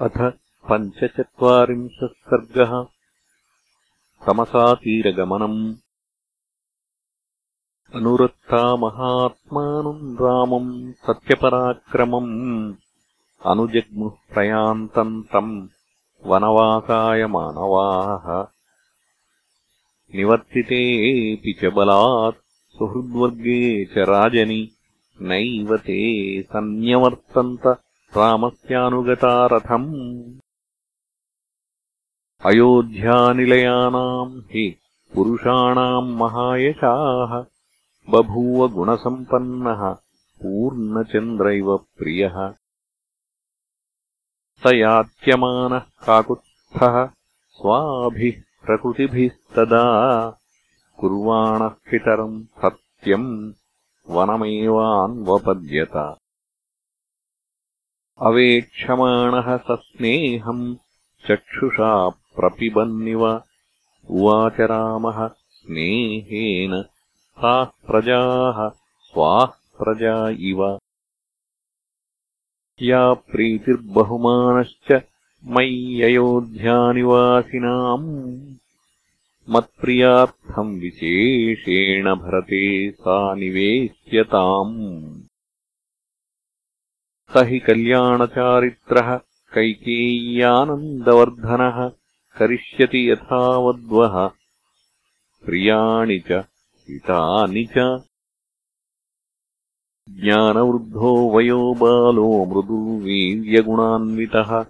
अथ पञ्चचत्वारिंशः सर्गः। तमसातीरगमनम् अनुरक्ता महात्मानम् रामम् सत्यपराक्रमम्। अनुजग्मुः प्रयान्तम् तम् वनवासाय मानवाः। निवर्तितेऽपि च बलात् सुहृद्वर्गे च राजनि। नैव ते सन्न्यवर्तन्त रामस्यानुगता रथम् अयोध्यानिलयानाम् हि पुरुषाणाम् महायशाः बभूव गुणसम्पन्नः पूर्णचन्द्र इव प्रियः। स याच्यमानः काकुत्स्थः स्वाभिः प्रकृतिभिस्तदा। कुर्वाणः पितरम् सत्यम् वनमेवान्वपद्यत अवेक्षमाणः सस्नेहम् चक्षुषा प्रपिबन्निव। उवाच रामः स्नेहेन ताः प्रजाः स्वाः प्रजा इव। या प्रीतिर्बहुमानश्च मय्ययोध्यानिवासिनाम्। मत्प्रियार्थम् विशेषेण भरते सा निवेश्यताम् स हि कल्याणचारित्रः कैकेय्यानन्दवर्धनः करिष्यति यथावद्वः। प्रियाणि च हितानि च। ज्ञानवृद्धो वयो बालो मृदुवीर्यगुणान्वितः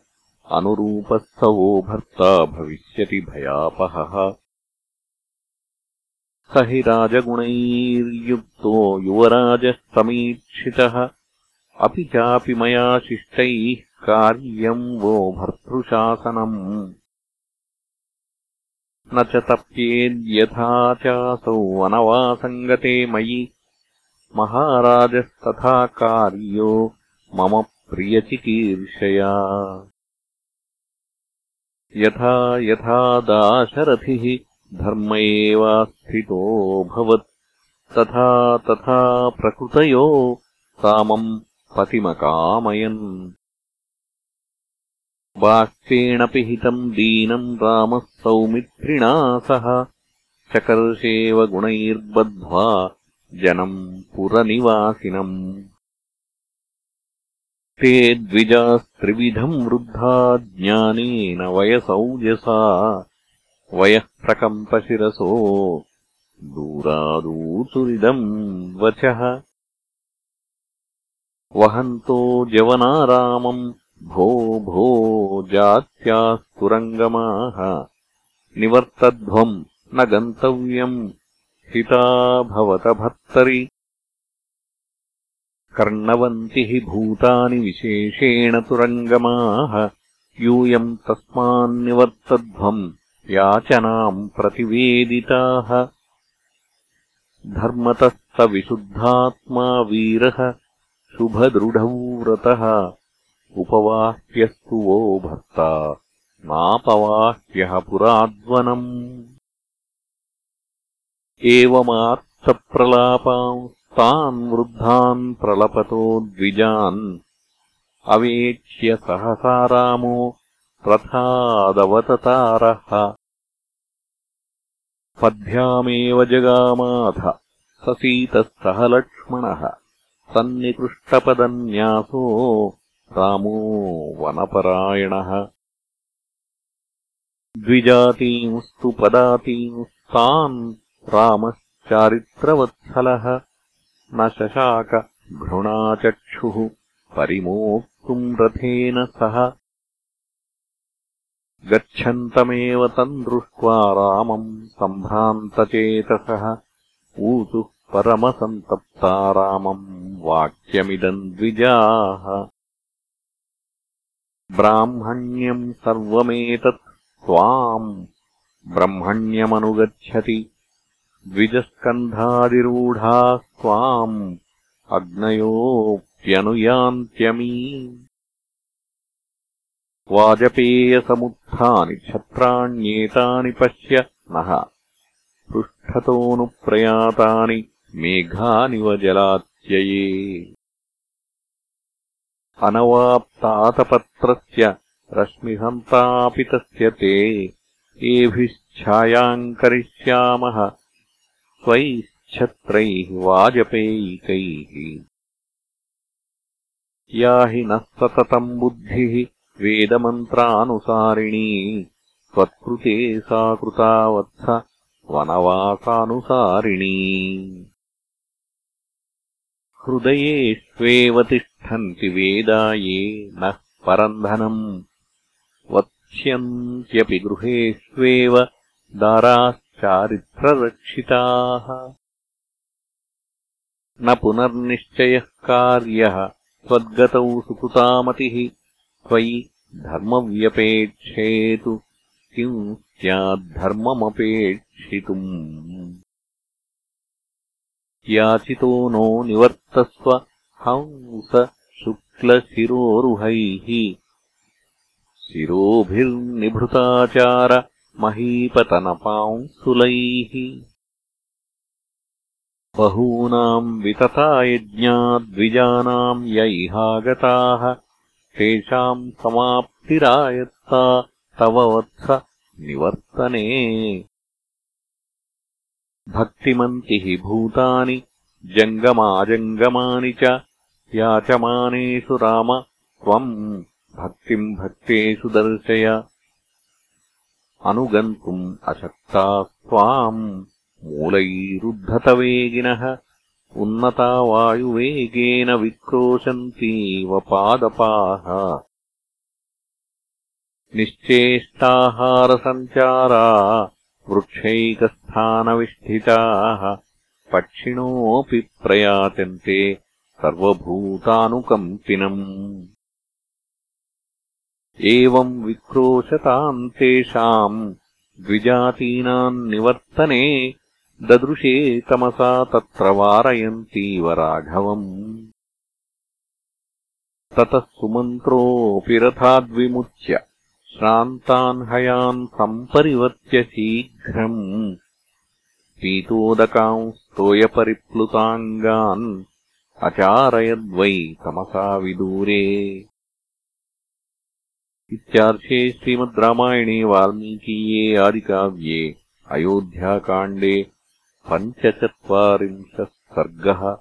अनुरूपस्थवो भर्ता भविष्यति भयापहः। स हि राजगुणैर्युक्तो युवराजस्तमीक्षितः अपि चापि मया शिष्टैः कार्यम् वो भर्तृशासनम्। न च तप्येद्यथा चासौ वनवासङ्गते मयि। महाराजस्तथा कार्यो मम प्रियचिकीर्षया। यथा यथा दाशरथिः धर्म एवास्थितोऽभवत् तथा तथा प्रकृतयो सामम् पतिमकामयन्। बाष्पेण पिहितम् दीनम् रामः सौमित्रिणा सह। चकर्षेव गुणैर्बद्ध्वा जनम् पुरनिवासिनम्। ते द्विजास्त्रिविधम् वृद्धा ज्ञानेन वयसौजसा। वयः प्रकम्पशिरसो दूरादूचुरिदम् वचः वहन्तो जवनारामम्। भो भो जात्यास्तुरङ्गमाः निवर्तध्वम् न गन्तव्यम्। हिता भवत भर्तरि। हि भूतानि विशेषेण तुरङ्गमाः यूयम् तस्मान्निवर्तध्वम् याचनाम् प्रतिवेदिताः। धर्मतः स विशुद्धात्मा वीरः शुभदृढौ व्रतः उपवाह्यस्तु वो भर्ता। नापवाह्यः पुराद्वनम्। एवमात्सप्रलापांस्तान् वृद्धान् प्रलपतो द्विजान्। अवेक्ष्य सहसा रामो रथादवततारः पद्भ्यामेव जगामाथ। ससीतः सह लक्ष्मणः सन्निकृष्टपदन्यासो रामो वनपरायणः। द्विजातींस्तु पदातींस्तान् रामश्चारित्रवत्सलः। न शशाक घृणाचक्षुः परिमोक्तुम् रथेन सह। गच्छन्तमेव तम् दृष्ट्वा रामम् सम्भ्रान्तचेतसः। ऊचुः परमसन्तप्ता रामम् वाक्यमिदम् द्विजाः। ब्राह्मण्यम् सर्वमेतत् त्वाम् ब्रह्मण्यमनुगच्छति। द्विजस्कन्धादिरूढाः त्वाम् अग्नयोऽप्यनुयान्त्यमी। वाजपेयसमुत्थानि छत्राण्येतानि पश्य नः। पृष्ठतोऽनुप्रयातानि मेघानिव अनवाप्तातपत्रस्य रश्मिहन्तापि तस्य ते एभिश्छायाम् करिष्यामः स्वैश्छत्रैः वाजपेयिकैः। या हि नः सततम् बुद्धिः वेदमन्त्रानुसारिणी त्वत्कृते सा कृता वत्स वनवासानुसारिणी हृदयेष्वेव तिष्ठन्ति वेदा ये नः परन्धनम्। वत्स्यन्त्यपि गृहेष्वेव दाराश्चारित्ररक्षिताः। न पुनर्निश्चयः कार्यः त्वद्गतौ सुकृतामतिः। त्वयि धर्मव्यपेक्षेतु किम् स्याद्धर्ममपेक्षितुम् याचितो नो निवर्तस्व हंस शुक्लशिरोरुहैः। शिरोभिर्निभृताचार महीपतनपांसुलैः। बहूनाम् वितता यज्ञाद्विजानाम् य इहागताः तेषाम् समाप्तिरायत्ता तव वत्स निवर्तने भक्तिमन्ति भूतानि जङ्गमाजङ्गमानि च। याचमानेषु राम त्वम् भक्तिम् भक्तेषु दर्शय। अनुगन्तुम् अशक्तास्त्वाम् मूलैरुद्धतवेगिनः। उन्नता वायुवेगेन विक्रोशन्तीव पादपाः। निश्चेष्टाहारसञ्चारा वृक्षैकस्थानविष्ठिताः पक्षिणोऽपि प्रयातन्ते सर्वभूतानुकम्पिनम्। एवम् विक्रोशताम् तेषाम् द्विजातीनाम् निवर्तने ददृशे तमसा तत्र वारयन्तीव राघवम्। ततः सुमन्त्रोऽपि रथाद्विमुच्य श्रान्तान् हयान् सम्परिवर्त्य शीघ्रम् पीतोदकाम् स्तोयपरिप्लुताङ्गान् अचारयद्वै तमसा विदूरे। इत्यार्षे श्रीमद् रामायणे वाल्मीकीये आदिकाव्ये अयोध्याकाण्डे पञ्चचत्वारिंशः सर्गः